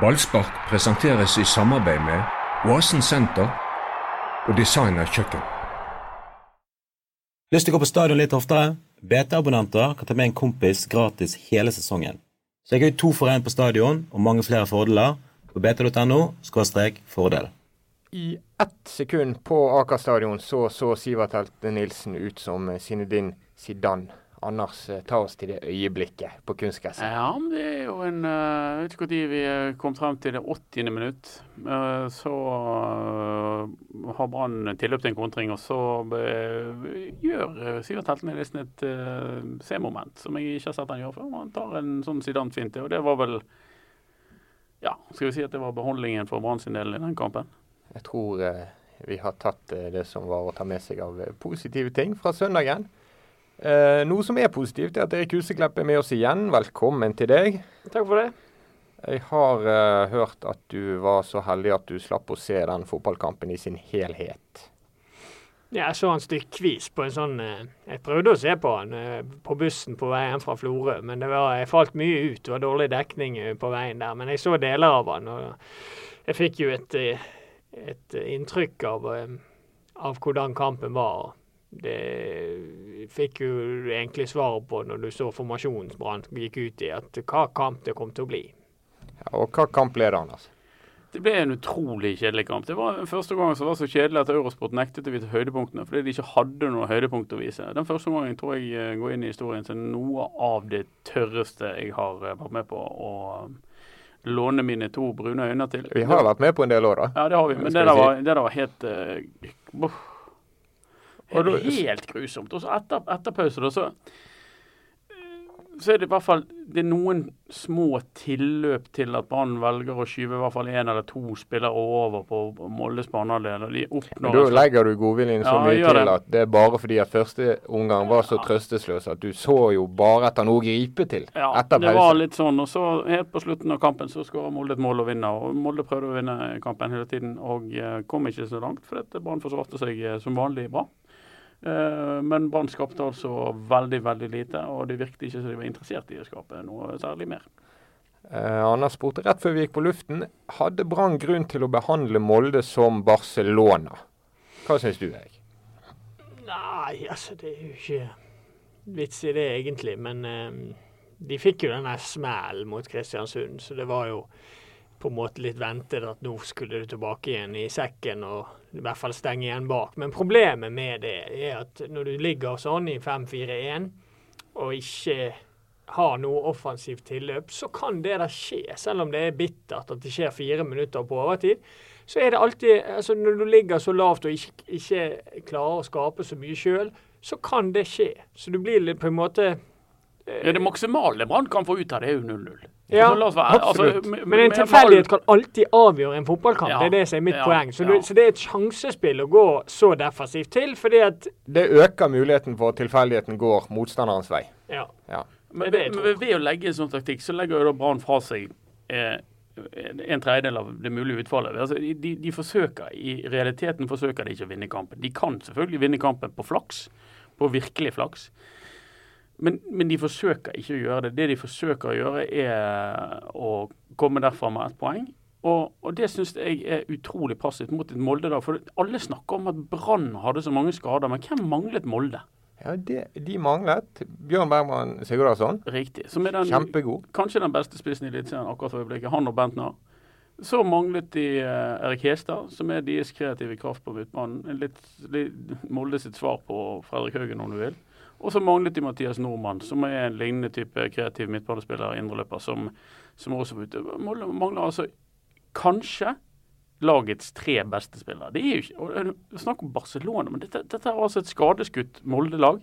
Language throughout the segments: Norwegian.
Ballspark presenteres i samarbeid med Oasen senter og Designer kjøkken. Lyst til å gå på stadion litt oftere? BT-abonnenter kan ta med en kompis gratis hele sesongen. Så jeg har to for én på stadion og mange flere fordeler på bt.no fordel. I ett sekund på Aker stadion så så Sivert Helte Nilsen ut som Sinedin Zidane. Anders, eh, ta oss til det øyeblikket på kunstgresset. Ja, det er jo en eh, Jeg vet ikke når vi eh, kom frem til det 80. minutt. Så har Brann tilløp til en kontring, og så gjør Sivert Heltene nesten et C-moment som jeg ikke har sett han gjøre før. Han tar en sånn Zidane-finte, og det var vel Ja, skal vi si at det var beholdningen for Brann sin del i den kampen? Jeg tror vi har tatt det som var å ta med seg av positive ting fra søndagen. Eh, noe som er positivt, er at Erik Huseklepp er med oss igjen. Velkommen til deg. Takk for det. Jeg har eh, hørt at du var så heldig at du slapp å se den fotballkampen i sin helhet. Ja, jeg så han stykkevis på en sånn eh, Jeg prøvde å se på han uh, på bussen på vei hjem fra Florø, men det var, jeg falt mye ut. Det var dårlig dekning på veien der. Men jeg så deler av han, og jeg fikk jo et, et inntrykk av, av hvordan kampen var det fikk jo egentlig svaret på når du så formasjonen Brann gikk ut i, at hva kamp det kom til å bli. Ja, og hva kamp ble det, Anders? Det ble en utrolig kjedelig kamp. Det var den første gangen som var så kjedelig at Eurosport nektet å vise høydepunktene fordi de ikke hadde noe høydepunkt å vise. Den første gangen tror jeg eh, går inn i historien som noe av det tørreste jeg har eh, vært med på å um, låne mine to brune øyne til. Vi har vært med på en del år, da. Ja, det har vi. Men det der, var, det der var helt uh, det er helt grusomt. Og så etter, etter pause, da, så så er det i hvert fall det er noen små tilløp til at Brann velger å skyve i hvert fall én eller to spillere over på Moldes banehalvdel. Da legger du godviljen så ja, mye til det. at det er bare fordi at første omgang var så trøstesløs at du så jo bare etter noe å gripe til ja, etter pause. Det var litt sånn. Og så helt på slutten av kampen så skåra Molde et mål og vinner. Og Molde prøvde å vinne kampen hele tiden og eh, kom ikke så langt fordi Brann forsvarte seg eh, som vanlig bra. Eh, men Brann skapte altså veldig veldig lite, og det virket ikke som de var interessert i å skape noe særlig mer. Eh, Anders spurte rett før vi gikk på luften, hadde Brann grunn til å behandle Molde som Barcelona? Hva syns du, Erik? Nei, altså det er jo ikke vits i det egentlig. Men eh, de fikk jo denne smellen mot Kristiansund, så det var jo på en måte litt ventet at nå skulle du tilbake igjen i sekken og i hvert fall stenge igjen bak. Men problemet med det er at når du ligger sånn i 5-4-1 og ikke har noe offensivt tilløp, så kan det da skje. Selv om det er bittert at det skjer fire minutter på overtid, så er det alltid altså Når du ligger så lavt og ikke, ikke klarer å skape så mye sjøl, så kan det skje. Så du blir litt på en måte Ja, Det maksimale Brann kan få ut av det, er jo 0-0. Ja, altså, absolutt. Altså, men en tilfeldighet kan alltid avgjøre en fotballkamp. Ja, det er det som er mitt ja, poeng. Så, du, så, det er et sjansespill å gå så defensivt til, fordi at Det øker muligheten for at tilfeldigheten går motstanderens vei. Ja. Men, men, ved å legge en sånn taktikk, så legger jo da Brann fra seg eh, en tredjedel av det mulige utfallet. Altså, de, de, forsøker, I realiteten forsøker de ikke å vinne kampen. De kan selvfølgelig vinne kampen på flaks, på virkelig flaks. Men, men, de forsøker ikke å gjøre det. Det de forsøker å gjøre, er å komme derfra med ett poeng. Og, og det syns jeg er utrolig passivt mot et Molde. da, For alle snakker om at Brann hadde så mange skader, men hvem manglet Molde? Ja, det, De manglet Bjørn Bergman Sigurdarsson. Riktig. Som er den, Kjempegod. Kanskje den beste spissen i Eliteserien akkurat for øyeblikket. Han og Bentner. Så manglet de eh, Erik Hestad, som er deres kreative kraft på midtbanen. Litt, litt Molde sitt svar på Fredrik Haugen, om du vil. Og så manglet de Mathias Nordmann, som er en lignende type kreativ midtbanespiller, indreløper, som, som også. Mangler altså kanskje lagets tre beste spillere. Det er jo ikke Snakk om Barcelona, men dette, dette er altså et skadeskutt Molde-lag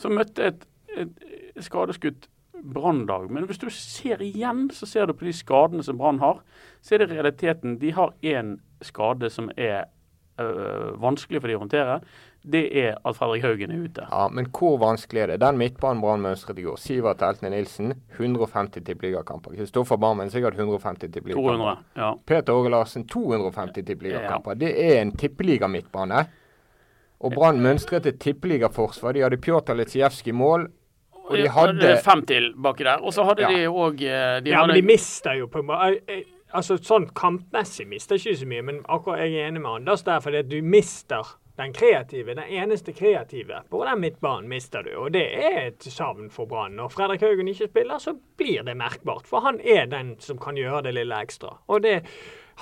som møtte et, et, skadeskutt Brannlag. Men hvis du ser igjen, så ser du på de skadene som Brann har, så er det realiteten. De har én skade som er øh, vanskelig for de å håndtere det er at Fredrik Haugen er ute. Ja, Men hvor vanskelig er det? Den midtbanen Brann mønstret i går. Sivert Eltne Nilsen, 150 tippeligakamper. Kristoffer Barmen sikkert 150 tippeligakamper. Ja. Peter Åge Larsen 250 tippeligakamper. Ja. Det er en tippeligamidtbane. Og Brann mønstret et tippeligaforsvar. De hadde Pjotr Litsijevskij i mål. Og de hadde Fem til baki der. Og så hadde ja. de òg eh, Ja, men de mister jo på en måte altså Sånn kampmessig mister ikke så mye, men akkurat jeg er enig med Anders der, fordi at du mister den kreative, den eneste kreative på den midtbanen mister du, og det er et savn for Brann. Når Fredrik Haugen ikke spiller, så blir det merkbart, for han er den som kan gjøre det lille ekstra. Og det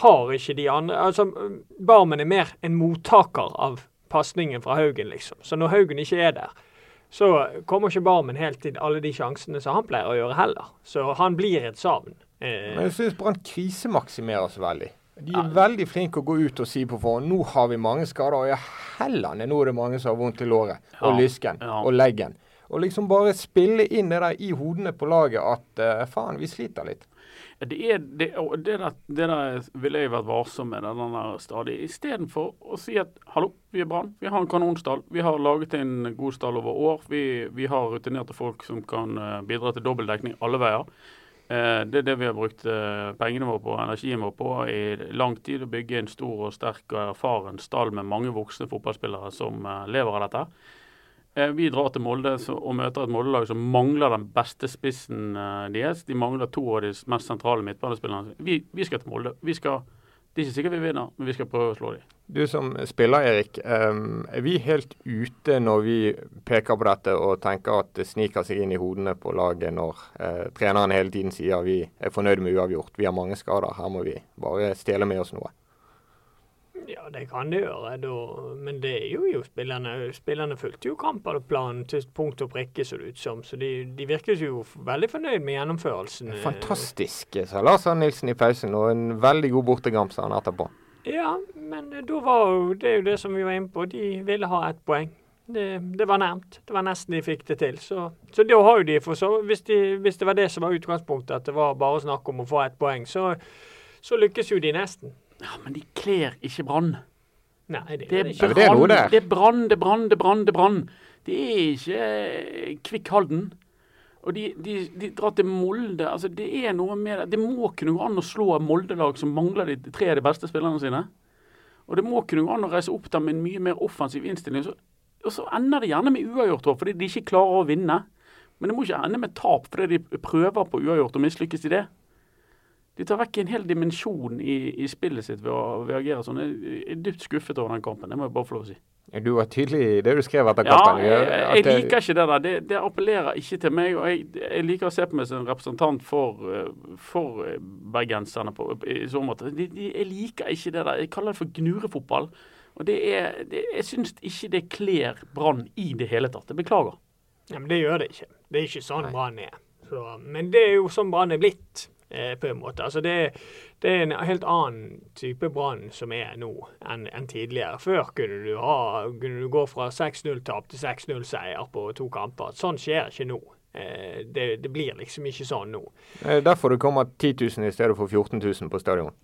har ikke de andre. Altså, Barmen er mer en mottaker av pasningen fra Haugen, liksom. Så når Haugen ikke er der, så kommer ikke Barmen helt til alle de sjansene som han pleier å gjøre heller. Så han blir et savn. Eh, Men jeg syns Brann krisemaksimerer så veldig. De er veldig flinke å gå ut og si på forhånd nå har vi mange skader. Og ja, hellene, nå er det mange som har vondt i låret og lysken ja. og leggen. Og liksom bare spille inn det der i hodene på laget at uh, faen, vi sliter litt. Det, er, det, det, der, det der ville jeg vært varsom med. Den der stadig. Istedenfor å si at hallo, vi er Brann, vi har en kanonstall. Vi har laget en god stall over år. Vi, vi har rutinerte folk som kan eh, bidra til dobbeltdekning alle veier. Eh, det er det vi har brukt eh, pengene våre på, energien vår på i lang tid. Å bygge en stor og sterk og erfaren stall med mange voksne fotballspillere som eh, lever av dette. Vi drar til Molde og møter et Molde-lag som mangler den beste spissen deres. De mangler to av de mest sentrale midtbanespillerne. Vi, vi skal til Molde. Vi skal, det er ikke sikkert vi vinner, men vi skal prøve å slå dem. Du som spiller, Erik. er vi helt ute når vi peker på dette og tenker at det sniker seg inn i hodene på laget når eh, treneren hele tiden sier vi er fornøyd med uavgjort, vi har mange skader, her må vi bare stjele med oss noe. Ja, det kan det gjøre, da. men det er jo, jo spillerne Spillerne fulgte jo kampplanen til punkt og prikke, så det ut som. Så de, de virker jo veldig fornøyd med gjennomførelsen. Fantastisk, sa Lars Arne Nilsen i pausen, og en veldig god bortekamp sa han etterpå. Ja, men da var jo det er jo det som vi var inne på. De ville ha ett poeng. Det, det var nærmt. Det var nesten de fikk det til. Så, så da har jo de for så hvis, de, hvis det var det som var utgangspunktet, at det var bare snakk om å få ett poeng, så, så lykkes jo de nesten. Ja, Men de kler ikke Brann. Nei, det Det er det ikke. noe Brann, der. det er Brann, det er Brann, det er Brann. Det er Brann. Det er ikke eh, Kvikk Halden. Og de, de, de drar til Molde. altså Det er noe med det. Det må kunne gå an å slå et Molde-lag som mangler de tre av de beste spillerne sine. Og det må kunne gå an å reise opp der med en mye mer offensiv innstilling. Så, og så ender det gjerne med uavgjort fordi de ikke klarer å vinne. Men det må ikke ende med tap fordi de prøver på uavgjort og mislykkes i det. De tar vekk en hel dimensjon i, i spillet sitt ved å, ved å agere sånn. Jeg er dypt skuffet over den kampen, det må jeg bare få lov å si. Du var tydelig i det du skrev etter Ja, kampen. jeg, jeg det- liker ikke det der. Det, det appellerer ikke til meg. og Jeg, jeg liker å se på meg som en representant for, eh, for eh, bergenserne på, i så måte. De, de, jeg liker ikke det der. Jeg kaller det for gnurefotball. Og det er, det, Jeg syns ikke det kler Brann i det hele tatt. Jeg beklager. Ja, men det gjør det ikke. Det er ikke sånn Brann er. Så, men det er jo sånn Brann er blitt, på en måte. Altså det, det er en helt annen type Brann som er nå enn en tidligere. Før kunne du, ha, kunne du gå fra 6-0-tap til 6-0-seier på to kamper. Sånn skjer ikke nå. Eh, det, det blir liksom ikke sånn nå. Det er derfor det kommer 10 000 i stedet for 14 000 på stadion.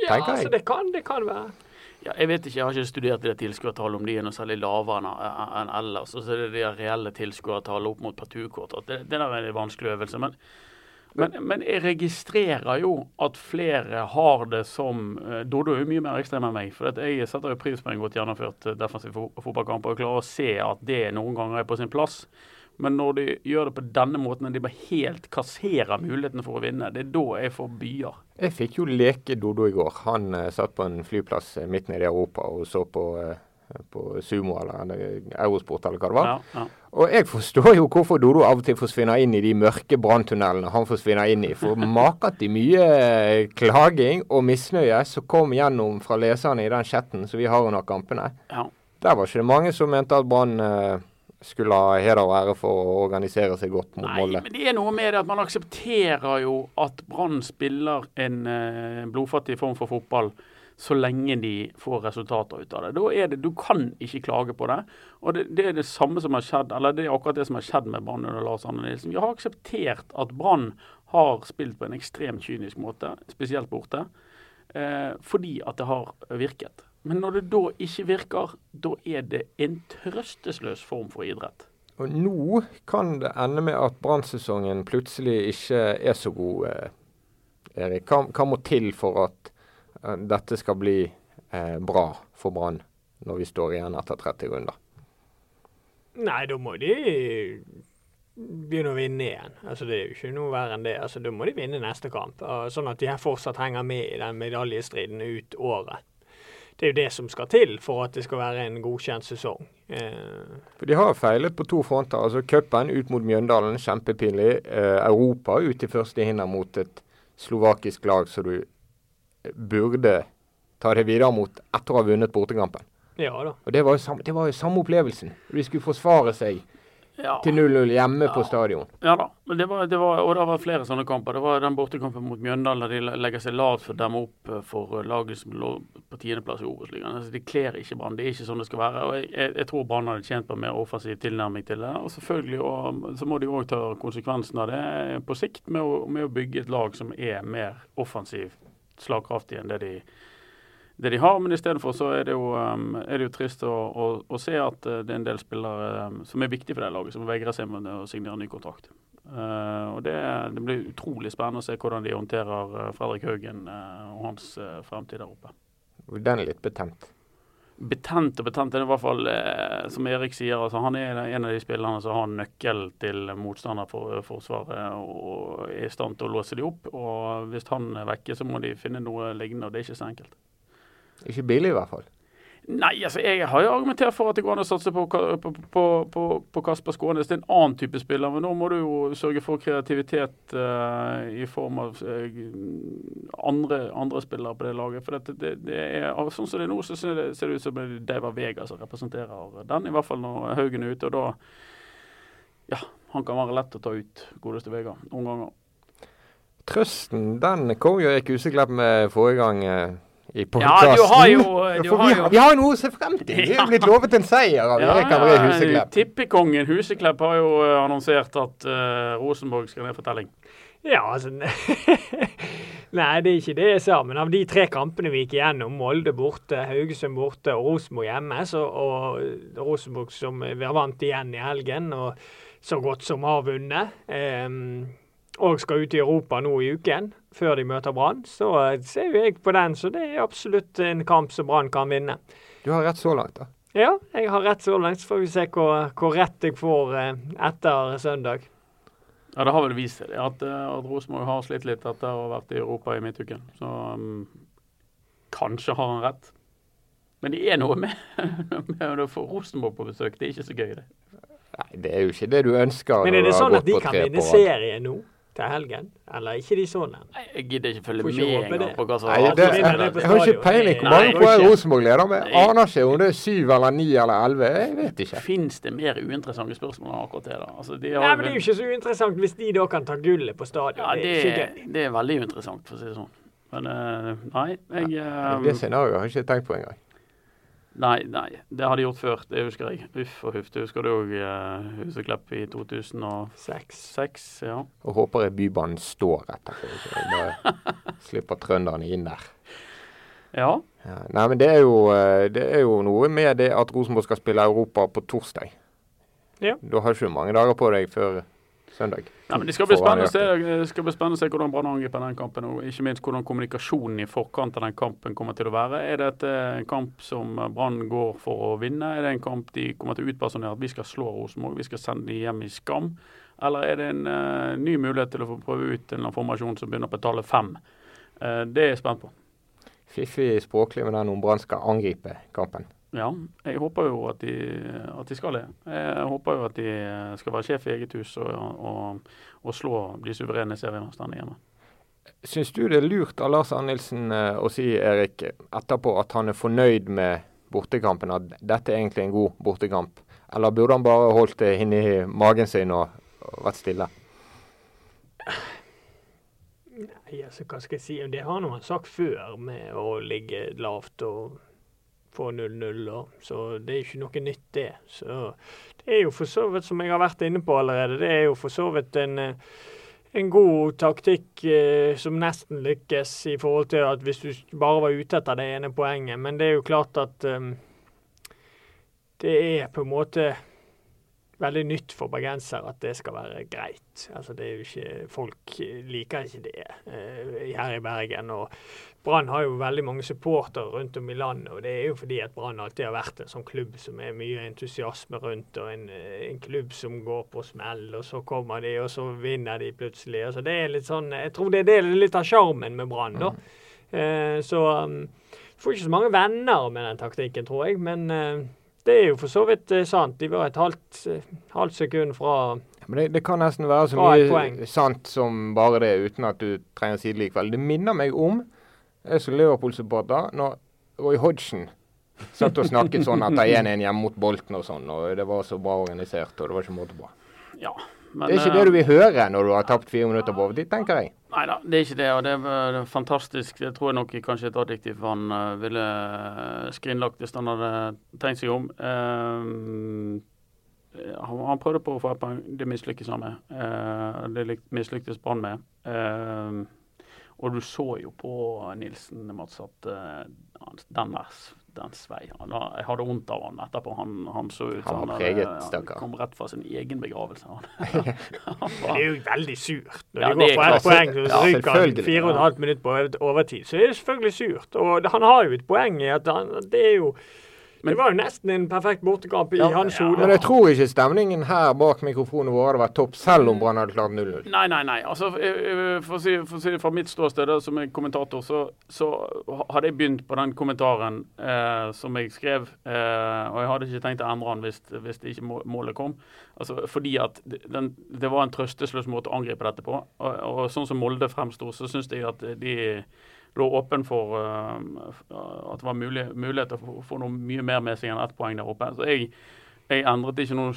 Ja, jeg. altså det kan, det kan være. Ja, jeg vet ikke, jeg har ikke studert det tilskuertallet, om de er noe særlig lavere enn enn ellers. Og så er det de reelle tilskuertallene opp mot partukortet. Det, det der er en vanskelig øvelse. Men, men, men jeg registrerer jo at flere har det som uh, Dodo er jo mye mer ekstrem enn meg. For jeg setter jo pris på en godt gjennomført eh, defensiv fo fotballkamp og klarer å se at det noen ganger er på sin plass. Men når de gjør det på denne måten, at de bare helt kasserer mulighetene for å vinne, det er da jeg får byer. Jeg fikk jo leke Dodo i går. Han uh, satt på en flyplass eh, midt nede i Europa og så på, eh, på Sumo eller eh, Eurosport eller hva det var. Ja, ja. Og jeg forstår jo hvorfor Dodo av og til forsvinner inn i de mørke branntunnelene han forsvinner inn i. For maken til mye eh, klaging og misnøye som kom gjennom fra leserne i den chatten som vi har under kampene. ja. Der var ikke det mange som mente at Brann eh, skulle ha heder og ære for å organisere seg godt mot Nei, Molde. men det er noe med det at man aksepterer jo at Brann spiller en blodfattig form for fotball så lenge de får resultater ut av det. Da er det, Du kan ikke klage på det. Og det, det er det samme som har skjedd, eller det er akkurat det som har skjedd med Brann under Lars Arne Nilsen. Vi har akseptert at Brann har spilt på en ekstremt kynisk måte, spesielt borte, eh, fordi at det har virket. Men når det da ikke virker, da er det en trøstesløs form for idrett. Og nå kan det ende med at brannsesongen plutselig ikke er så god, eh, Erik. Hva, hva må til for at dette skal bli eh, bra for Brann når vi står igjen etter 30 runder? Nei, da må de begynne å vinne igjen. Altså Det er jo ikke noe verre enn det. Altså Da må de vinne neste kamp, sånn at de her fortsatt henger med i den medaljestriden ut året. Det er jo det som skal til for at det skal være en godkjent sesong. Eh. for De har feilet på to fronter. altså Cupen ut mot Mjøndalen, kjempepinlig. Eh, Europa ut i første hinder mot et slovakisk lag som du burde ta det videre mot etter å ha vunnet bortekampen. Ja da. Og Det var jo samme, det var jo samme opplevelsen. De skulle forsvare seg ja. til 0-0 hjemme ja. på stadion. Ja da, men det var, det var, og det var flere sånne kamper. Det var den bortekampen mot Mjøndalen der de legger seg lavt for å demme opp eh, for eh, laget som lå på tiendeplass i Obos-ligaen. Altså, de kler ikke Brann. Det er ikke sånn det skal være. og Jeg, jeg, jeg tror Brann hadde tjent på en mer offensiv tilnærming til det. Og selvfølgelig og, så må de òg ta konsekvensen av det på sikt med å, med å bygge et lag som er mer offensivt slagkraftig enn det de det de har. Men istedenfor så er det jo, um, er det jo trist å, å, å, se at uh, det er en del spillere um, som er viktige for det laget, som vegrer seg med å signere ny kontrakt. Uh, og det, det, blir utrolig spennende å se hvordan de håndterer uh, Fredrik Haugen uh, og hans uh, fremtid der oppe. Den er litt betent? Betent og betent. Det er i hvert fall, eh, som Erik sier, altså, han er en av de spillerne som har nøkkel til motstanderforsvaret og er i stand til å låse de opp. Og hvis han er vekke, så må de finne noe lignende, og det er ikke så enkelt. Ikke billig, i hvert fall. Nei, altså jeg har jo argumentert for at det går an å satse på, på, på, på Kasper Skånes. Det er en annen type spiller, men nå må du jo sørge for kreativitet uh, i form av uh, andre, andre, spillere på det laget. For det, det, det er, Sånn som det er nå, så ser det, ser det ut som det er Vega som representerer den, i hvert fall når Haugen er ute. og da ja, han kan være lett å ta ut godeste Vega noen ganger. Trøsten den kom jo Erik Huseklepp med forrige gang. I podkasten. Ja, du har jo, du har vi, jo. vi, har noe å se frem til. Vi er blitt lovet en seier av ja, Erik André Huseklepp. Tippekongen Huseklepp har jo uh, annonsert at uh, Rosenborg skal ned for telling. Ja, altså Nei, det er ikke det jeg sa. Men av de tre kampene vi gikk igjennom, Molde borte, Haugesund borte og Rosenborg hjemme, så, og Rosenborg som vi har vant igjen i helgen, og så godt som har vunnet. Um, og skal ut i Europa nå i uken, før de møter Brann, så ser jo jeg på den. Så det er absolutt en kamp som Brann kan vinne. Du har rett så langt, da? Ja, jeg har rett så langt. Så får vi se hvor, hvor rett jeg får eh, etter søndag. Ja, Det har vel vist seg at, eh, at Rosenborg har slitt litt etter å ha vært i Europa i midtuken. Så um, kanskje har han rett. Men det er noe med, med å få Rosenborg på besøk. Det er ikke så gøy, det. Nei, Det er jo ikke det du ønsker. Men er det sånn at de kan vinne serien nå? Til helgen? Eller ikke de sånne? Jeg gidder ikke følge med engang på hva som er det, jeg, har ikke peiling hvor mange poeng Rosenborg leder med. Aner ikke om det er syv eller ni eller elleve. Jeg vet ikke. Fins det mer uinteressante spørsmål enn akkurat det? da? Altså, de Nei, men Det er jo ikke så uinteressant hvis de da kan ta gullet på stadion. Ja, det, det, det er veldig uinteressant, for å si det sånn. Men uh, nei, jeg um, Det scenarioet har jeg ikke tenkt på engang. Nei, nei, det har de gjort før. Det husker jeg. Uff og huff. Det husker du òg, uh, Huseklepp i 2006. ja. Og håper jeg Bybanen står etterpå. Så bare slipper trønderne inn der. Ja. ja. Nei, men det er, jo, eh, det er, jo, noe med det at Rosenborg skal spille Europa på torsdag. Ja. Da har du ikke mange dager på deg før søndag. Ja, men Det skal bli spennende å se, skal bli spennende å se hvordan Brann angriper den kampen, og ikke minst hvordan kommunikasjonen i forkant av den kampen kommer til å være. Er dette en kamp som Brann går for å vinne? Er det en kamp de kommer til å utpersonere at vi skal slå Rosenborg, vi skal sende dem hjem i skam? Eller er det en uh, ny mulighet til å få prøve ut en formasjon som begynner på tallet fem? Uh, det er jeg spent på. Fiffig språklig med den om Brann skal angripe kampen. Ja, jeg håper jo at de, at de, skal det. Jeg håper jo at de skal være sjef i eget hus og, og, og slå de suverene seriemesterne hjemme. Syns du det er lurt av Lars Arnildsen eh, å si Erik, etterpå at han er fornøyd med bortekampen, at dette er egentlig en god bortekamp? Eller burde han bare holdt det inni magen sin og, og vært stille? Nei, altså hva skal jeg si. Det har han sagt før, med å ligge lavt og få 0-0. Så det er ikke noe nytt, det. Så det er jo for så vidt, som jeg har vært inne på allerede, det er jo for så vidt en, eh, en god taktikk eh, som nesten lykkes i forhold til at hvis du bare var ute etter det ene poenget. Men det er jo klart at um, det er på en måte veldig nytt for bergensere at det skal være greit. Altså det er jo ikke, Folk liker ikke det eh, her i Bergen. og Brann har jo veldig mange supportere rundt om i landet. og Det er jo fordi at Brann alltid har vært en sånn klubb som er mye entusiasme rundt, og en, en klubb som går på smell. og Så kommer de, og så vinner de plutselig. altså det er litt sånn, Jeg tror det er det litt av sjarmen med Brann. da. Eh, så um, får ikke så mange venner med den taktikken, tror jeg. Men eh, det er jo for så vidt eh, sant. De var et halvt, eh, halvt sekund fra Men det, det kan nesten være så mye sant som bare det, uten at du trenger å si det likevel. Det minner meg om, jeg som Liverpool-supporter, når Roy Hodgson satt og snakket sånn etter 1-1 hjemme mot Bolten og sånn, og det var så bra organisert, og det var ikke måte på. Ja, men, Det er ikke eh, det du vil høre når du har tapt fire minutter på overtid, tenker jeg. Nei da, det er ikke det. Og det er eh, fantastisk. Det tror jeg nok kanskje et adjektiv han eh, ville skrinlagt hvis han hadde tenkt seg om. Han, prøvde på å få et poeng, det mislykkes han med. Det mislyktes Brann med. Og du så jo på Nilsen, Mats, at den der den svei. Han, jeg hadde vondt av han etterpå. Han, han så ut Han som preget, han, stakkar. kom rett fra sin egen begravelse. Han, han Det er jo veldig surt. Når Ja, de går for ett poeng, så Ja, ryker han fire og et halvt minutt på overtid. Så er det selvfølgelig surt. Og han har jo et poeng i at han, det er jo Det var jo nesten en perfekt bortekamp i hans hode. Men jeg tror ikke stemningen her bak mikrofonen vår hadde vært topp, selv om Brann hadde klart 0-0. Nei, nei, nei. Altså, eh, eh, for, å si, for å si det fra mitt ståsted da, som kommentator, så, så hadde jeg begynt på den kommentaren eh, som jeg skrev. Eh, og jeg hadde ikke tenkt å endre den hvis, hvis det ikke målet kom. Altså, fordi at det- den, det var en trøstesløs måte å angripe dette på. Og, og sånn som Molde fremsto, så syns jeg at de lå åpen for eh, at det var mulig, mulighet til å få, noe mye mer med seg enn ett poeng der oppe. Så jeg, jeg endret ikke noe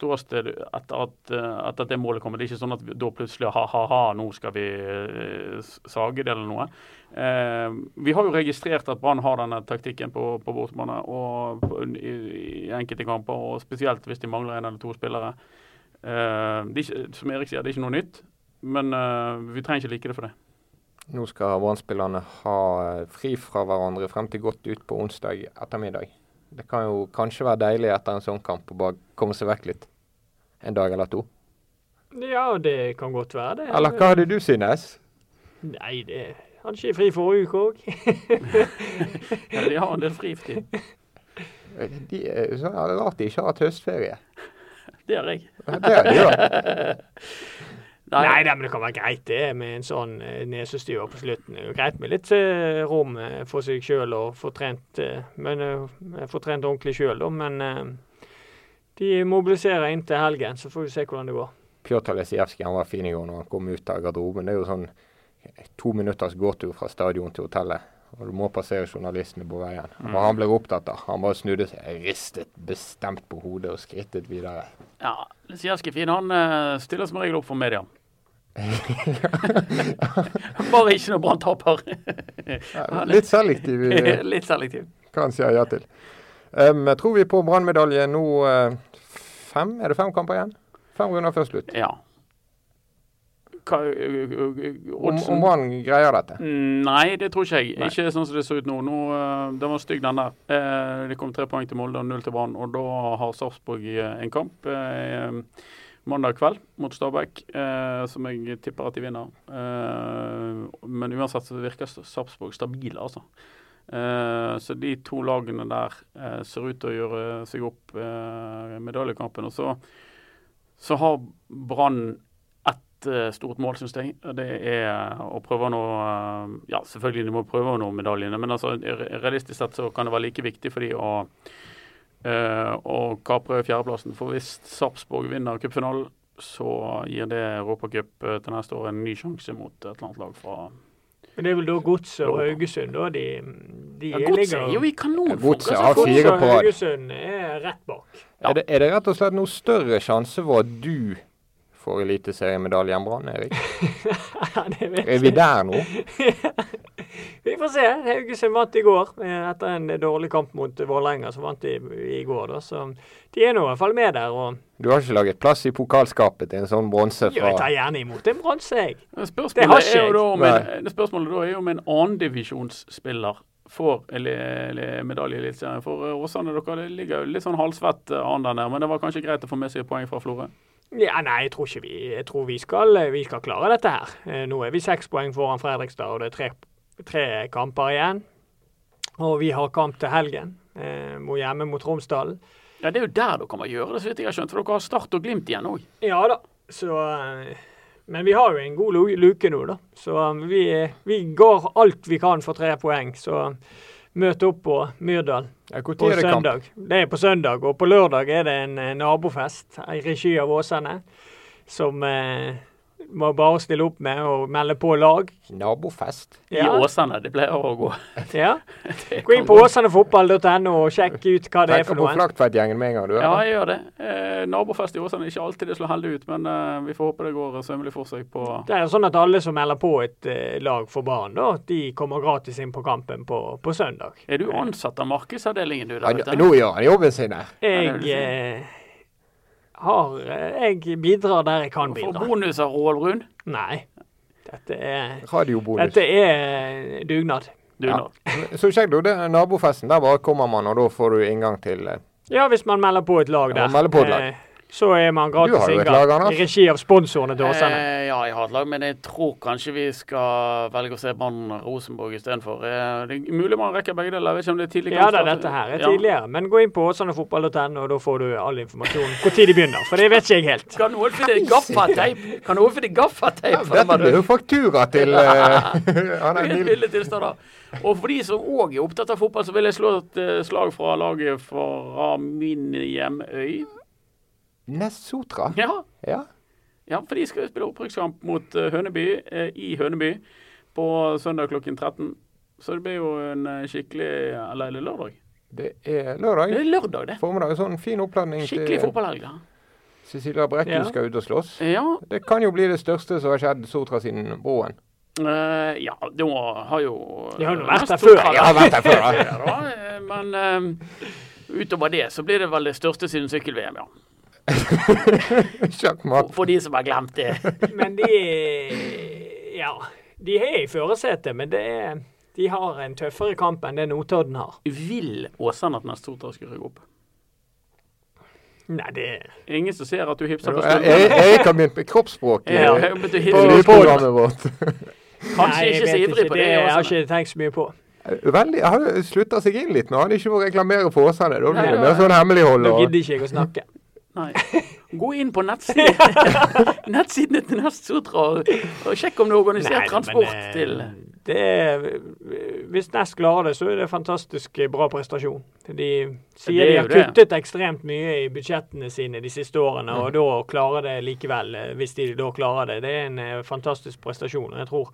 ståsted etter at, eh, etter at det målet kom. Det er ikke sånn at vi, da plutselig ha-ha-ha, nå skal vi eh, sage det eller noe. Eh, vi har jo registrert at Brann har denne taktikken på, på bortebane og på, i, i enkelte kamper, og spesielt hvis de mangler en eller to spillere. Eh, ikke, som Erik sier, det er ikke noe nytt, men eh, vi trenger ikke like det for det. Nå skal Brann-spillerne ha eh, fri fra hverandre frem til godt ut på onsdag ettermiddag. Det kan jo kanskje være deilig etter en sånn kamp å bare komme seg vekk litt. En dag eller to. Ja, det kan godt være det. Eller hva hadde du synes? Nei, det hadde ikke fri forrige uke òg. Ja, de har en del fritid. De er så rart de ikke har hatt høstferie. Det har jeg. Det har de jo. Nei da, men det kan være greit det med en sånn eh, nesestyver på slutten. Det er jo greit med litt eh, rom eh, for seg sjøl og få trent, eh, men, eh, få trent ordentlig sjøl, da. Men de mobiliserer inn til helgen, så får vi se hvordan det går. Pjotr Lesijevskij var fin i går når han kom ut av garderoben. Det er jo sånn to minutters gåtur fra stadion til hotellet. Og du må passere journalistene på veien. Og han ble opptatt av. Han bare snudde seg, ristet bestemt på hodet og skrittet videre. Ja, Lesijevskij fin. Han stiller som regel opp for media. Bare ikke noe Brann taper. Litt selektiv, eh, Litt selektiv. hva han sier ja til. Um, tror vi på brannmedalje nå eh, fem? Er det fem kamper igjen? Fem runder før slutt. Ja. Hva, Om, om Brann greier dette. Mm, Nei, det tror ikke jeg. Nei. Ikke sånn som det så ut nå. nå den var stygg, den der. Eh, det kom tre poeng til Molde og null til Brann. Og da har Sarpsborg eh, en kamp eh, mandag kveld mot Stabæk, eh, som jeg tipper at de vinner. Eh, men uansett så virker Sarpsborg stabile, altså. Eh, så de to lagene der eh, ser ut til å gjøre seg opp eh, medaljekampen. Og så, så har Brann ett eh, stort mål, syns jeg. Det er å prøve å nå Ja, selvfølgelig de må prøve å nå medaljene, men altså, realistisk sett så kan det være like viktig for de å, eh, og kapre fjerdeplassen. For hvis Sarpsborg vinner cupfinalen, så gir det Europacup eh, til neste år en ny sjanse mot et eller annet lag fra Men det er vel da Godset og Haugesund, da. De, de ja, Godset ligger er jo i kanonform. Godset har fire på rad. Haugesund er rett bak. Ja. Er, det, er det rett og slett noe større sjanse for at du får eliteseriemedalje enn Brann, Erik? Ja, det vet Er vi der nå? Vi får se. Haugesund vant i går. Etter en dårlig kamp mot Vålerenga, så vant de i går. da. Så de er nå i hvert fall med der. og Du har ikke laget plass i pokalskapet til en sånn bronse Jo, jeg tar gjerne imot en bronse, jeg. Det har Spørsmålet ikke da jeg. en, spørsmålet da er jo om en annendivisjonsspiller får medalje i Eliteserien. For eh, Åsane dere ligger jo litt sånn halvsvett eh, an der nede, men det var kanskje greit å få med seg et poeng fra Florø? Ja, nei, jeg tror ikke vi Jeg tror vi skal, vi skal klare dette her. Eh, Nå er vi seks poeng foran Fredrikstad, og det er tre, tre kamper igjen. Og vi har kamp til helgen, eh, hjemme mot Romsdalen. Ja, Det er jo der dere må gjøre det, så vidt jeg har skjønt. For dere har Start og Glimt igjen òg. Ja da, så eh, Men vi har jo en god luke nå, da. Så eh, vi, vi går alt vi kan for tre poeng. Så møt opp på Myrdal Ja, på søndag. Det er på søndag, og på lørdag er det en nabofest i regi av Åsane. Som eh, må bare stille opp med og melde på lag. Nabofest? I Åsane. Det pleier å gå. Ja. Gå inn på åsanefotball.no og sjekk ut hva det er Tenker for på noe. Flaktveit-gjengen med en gang, du. Ja, jeg gjør det. Eh, nabofest i Åsane er ikke alltid det slår heldig ut, men eh, vi får håpe det går sømmelig for seg på Det er sånn at alle som melder på et eh, lag for barn, da, de kommer gratis inn på kampen på, på søndag. Er du ansatt av markedsavdelingen, du? der Han, ute? nå gjør han jobben sin her. Jeg eh, har eh, Jeg bidrar der jeg kan bidra. Får bonus av Roald Brun? Nei. Dette er, Radiobonus. dette er dugnad. dugnad. Ja. Så kjekt, du. Det er nabofesten. Der bare kommer man, og da får du inngang til eh, Ja, hvis man melder på et lag der. Ja, man melder på et lag. Så er man gratis inngang. I regi av sponsorene til Åsane. Eh, ja, jeg har et lag, men jeg tror kanskje vi skal velge å se Brann Rosenborg istedenfor. Eh, det er mulig man rekker begge deler. Jeg vet ikke om det er tidlig Ja det er dette her er Ja. tidligere. Men gå inn på åsanefotball.no, og da får du all informasjon når tid de begynner. For det vet ikke jeg helt. Kan noen finne gaffateip? Kan noen finne gaffateip? Dette blir jo faktura til eh, han er tilstander. Og for de som òg er opptatt av fotball, så vil jeg slå et eh, slag fra laget fra min hjemøy. Nessotra? Ja, Ja. ja, for de skal spille opprykkskamp mot eh, Høneby eh, i Høneby på søndag klokken 13. Så det blir jo en eh, skikkelig Eller er det lørdag? Det er Det lørdag er lørdag, det. formiddag. Sånn fin oppladning Skikkelig til fotballhelg. da. Cecilia Brekken Ja. skal ut og slåss. Ja, Det kan jo bli det største som har skjedd Sotra siden broen. Uh, ja, må har jo De har jo vært der før. har vært der før. Ja, eh, Men uh, utover det så blir det vel det største siden sykkel-VM, ja. For, Sjakkmatt. for de som har glemt det. Men de Ja. De er i førersetet, men det er, de har en tøffere kamp enn det Notodden har. Vil Åsane at neste Sotra skal rygge opp? Nei, det er Ingen som ser at du hipser på Jeg jeg, jeg kan begynt med kroppsspråk i Ja, jeg å På- programmet lydprogrammet vårt. Kanskje Nei, ikke så ivrig på det. Det har ikke tenkt så mye på. Veldig, Han slutta seg inn litt nå. Han ikke må reklamere for Åsane. Da blir det mer sånn hemmelighold. Nå gidder ikke jeg å snakke. Nei. Gå inn på nettsiden. nettsidene til Nestsotra og, og sjekk om det er organisert transport men, eh, til det er, Hvis Nest klarer det, så er det fantastisk bra prestasjon. De sier er de har det. kuttet ekstremt mye i budsjettene sine de siste årene, Mm. og da klarer det likevel. eh, Hvis de da klarer det. Det er en eh, fantastisk prestasjon. og Jeg tror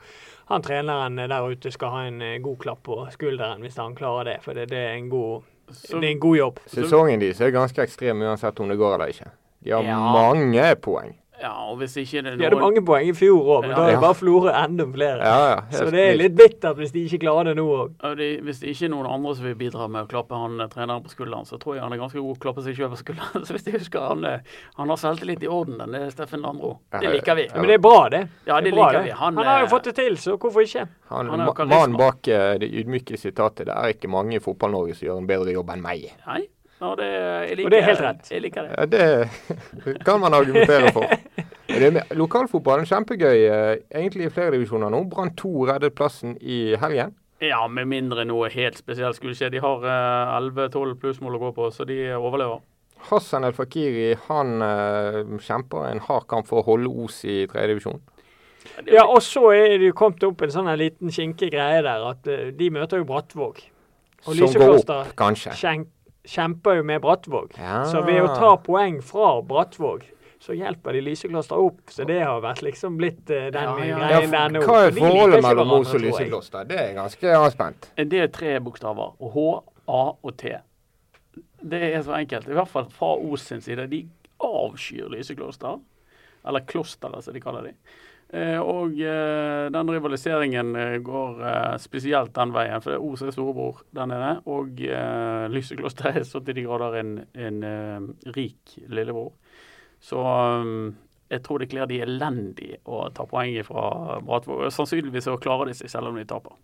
han treneren der ute skal ha en eh, god klapp på skulderen hvis han klarer det. For det, det, er, en god, Så- det er en god jobb. Sesongen deres er ganske ekstrem uansett om det går eller ikke. De har Ja. mange poeng. Ja, og hvis ikke det er noen... De hadde mange poeng i fjor òg, men Ja. da har Ja. bare Florø enda flere. Ja, ja. Så det er litt bittert hvis de ikke klarer det nå òg. Hvis det ikke er noen andre som vil bidra med å klappe han eh, treneren på skulderen, så tror jeg han er ganske god å klappe seg sjøl på skulderen. Så hvis jeg husker han, eh, han har selvtillit i orden, den er Steffen Landro. Det liker vi. ja. Men det er bra, det. Ja, det det liker vi. Han, Han, har jo eh, fått det til, så hvorfor ikke? Han, Han. Mannen bak det ydmyke sitatet 'Det er ikke mange i Fotball-Norge som gjør en bedre jobb enn meg'. Nei, ja, det, jeg liker, Og det er helt rett. Jeg liker det. Ja, det kan man argumentere for. Det er Lokalfotballen er kjempegøy, eh, egentlig i flere divisjoner nå. Brann 2 reddet plassen i helgen. Ja, med mindre noe helt spesielt skulle skje. De har eh, 11-12 plussmål å gå på, så de overlever. Hassan El Fakiri han eh, kjemper en hard kamp for å holde Os i tredje divisjon. Ja, og så er det jo kommet opp en sånn liten kinkig greie der at eh, de møter jo Brattvåg. Og Som går opp, kanskje. kjen- kjemper jo med Brattvåg. Ja. Så ved å ta poeng fra Brattvåg, så hjelper de Lysekloster opp. Så det har vært liksom blitt uh, den Ja, ja. Greien der nå. hva er forholdet mellom Os og. Lysekloster? Det er ganske avspent. Det er tre bokstaver. H, A og T. Det er så enkelt. I hvert fall fra Os sin side. De avskyr Lysekloster. Eller klosteret, som de kaller de. Eh, og eh, den rivaliseringen eh, går spesielt den veien. For det er OC storebror der nede, og Lysekloster er så til de grader en, en rik lillebror. Så jeg tror det kler de elendig å ta poeng fra Bratvåg. Sannsynligvis så klarer de seg selv om de taper.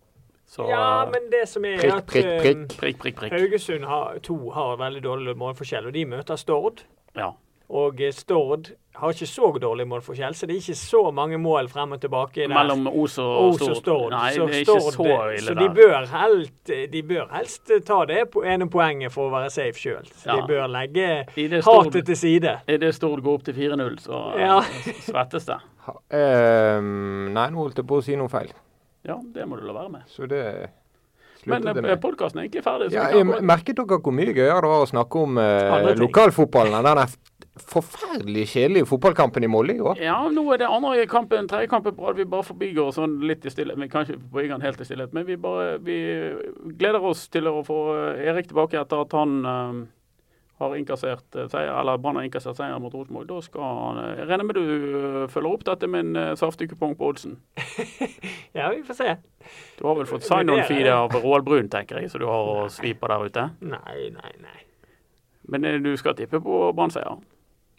Så Ja, men det som er Prikk, at prikk, prikk. prikk, prikk, prikk. Haugesund har, to har veldig dårlig målforskjell, og de møter Stord. Ja. Og Stord har ikke så dårlig målforskjell, så det er ikke så mange mål frem og tilbake der. Mellom Os og Os og Stord. Nei, så det er ikke Stord- så ille så de bør, helt, de bør helst ta det ene poenget for å være safe sjøl. Ja. de bør legge Stord- hatet til side. I det Stord går opp til 4-0, så Ja. svettes det. Ha, ehm, nei, nå holdt jeg på å si noe feil. Ja, det må du la være med. Så det Men sluttet podkasten er egentlig ferdig. Så Ja, jeg merket dere hvor mye gøyere det var å snakke om eh, lokalfotballen enn den forferdelig kjedelige fotballkampen i Molde i går? Ja, nå er det andre kampen, tredje kampen på rad. Vi bare forbigår sånn litt i stillhet. Vi kan ikke forbigå den helt i stillhet, men vi bare vi gleder oss til å få Erik tilbake etter at han eh, har innkassert eh, seier, eller Brann har innkassert seier mot Rosenborg. Da skal han eh, Jeg regner med du eh, følger opp dette med en uh, saftig kupong på oddsen. Ja, vi får se. Du har vel fått Men sign-on-feed av Roald Brun, tenker jeg, så du har å svi på der ute. Nei, nei, nei. Men eh, du skal tippe på Brann-seier?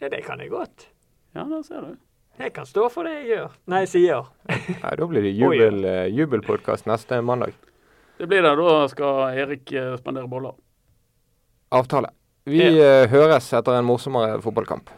Ja, det kan jeg godt. Ja, der ser du. Jeg kan stå for det jeg gjør. Nei, sier. Nei, da blir det jubel, eh, jubelpodkast neste mandag. Det blir det. Da skal Erik eh, spandere boller. Avtale. Vi ja. høres etter en morsommere fotballkamp.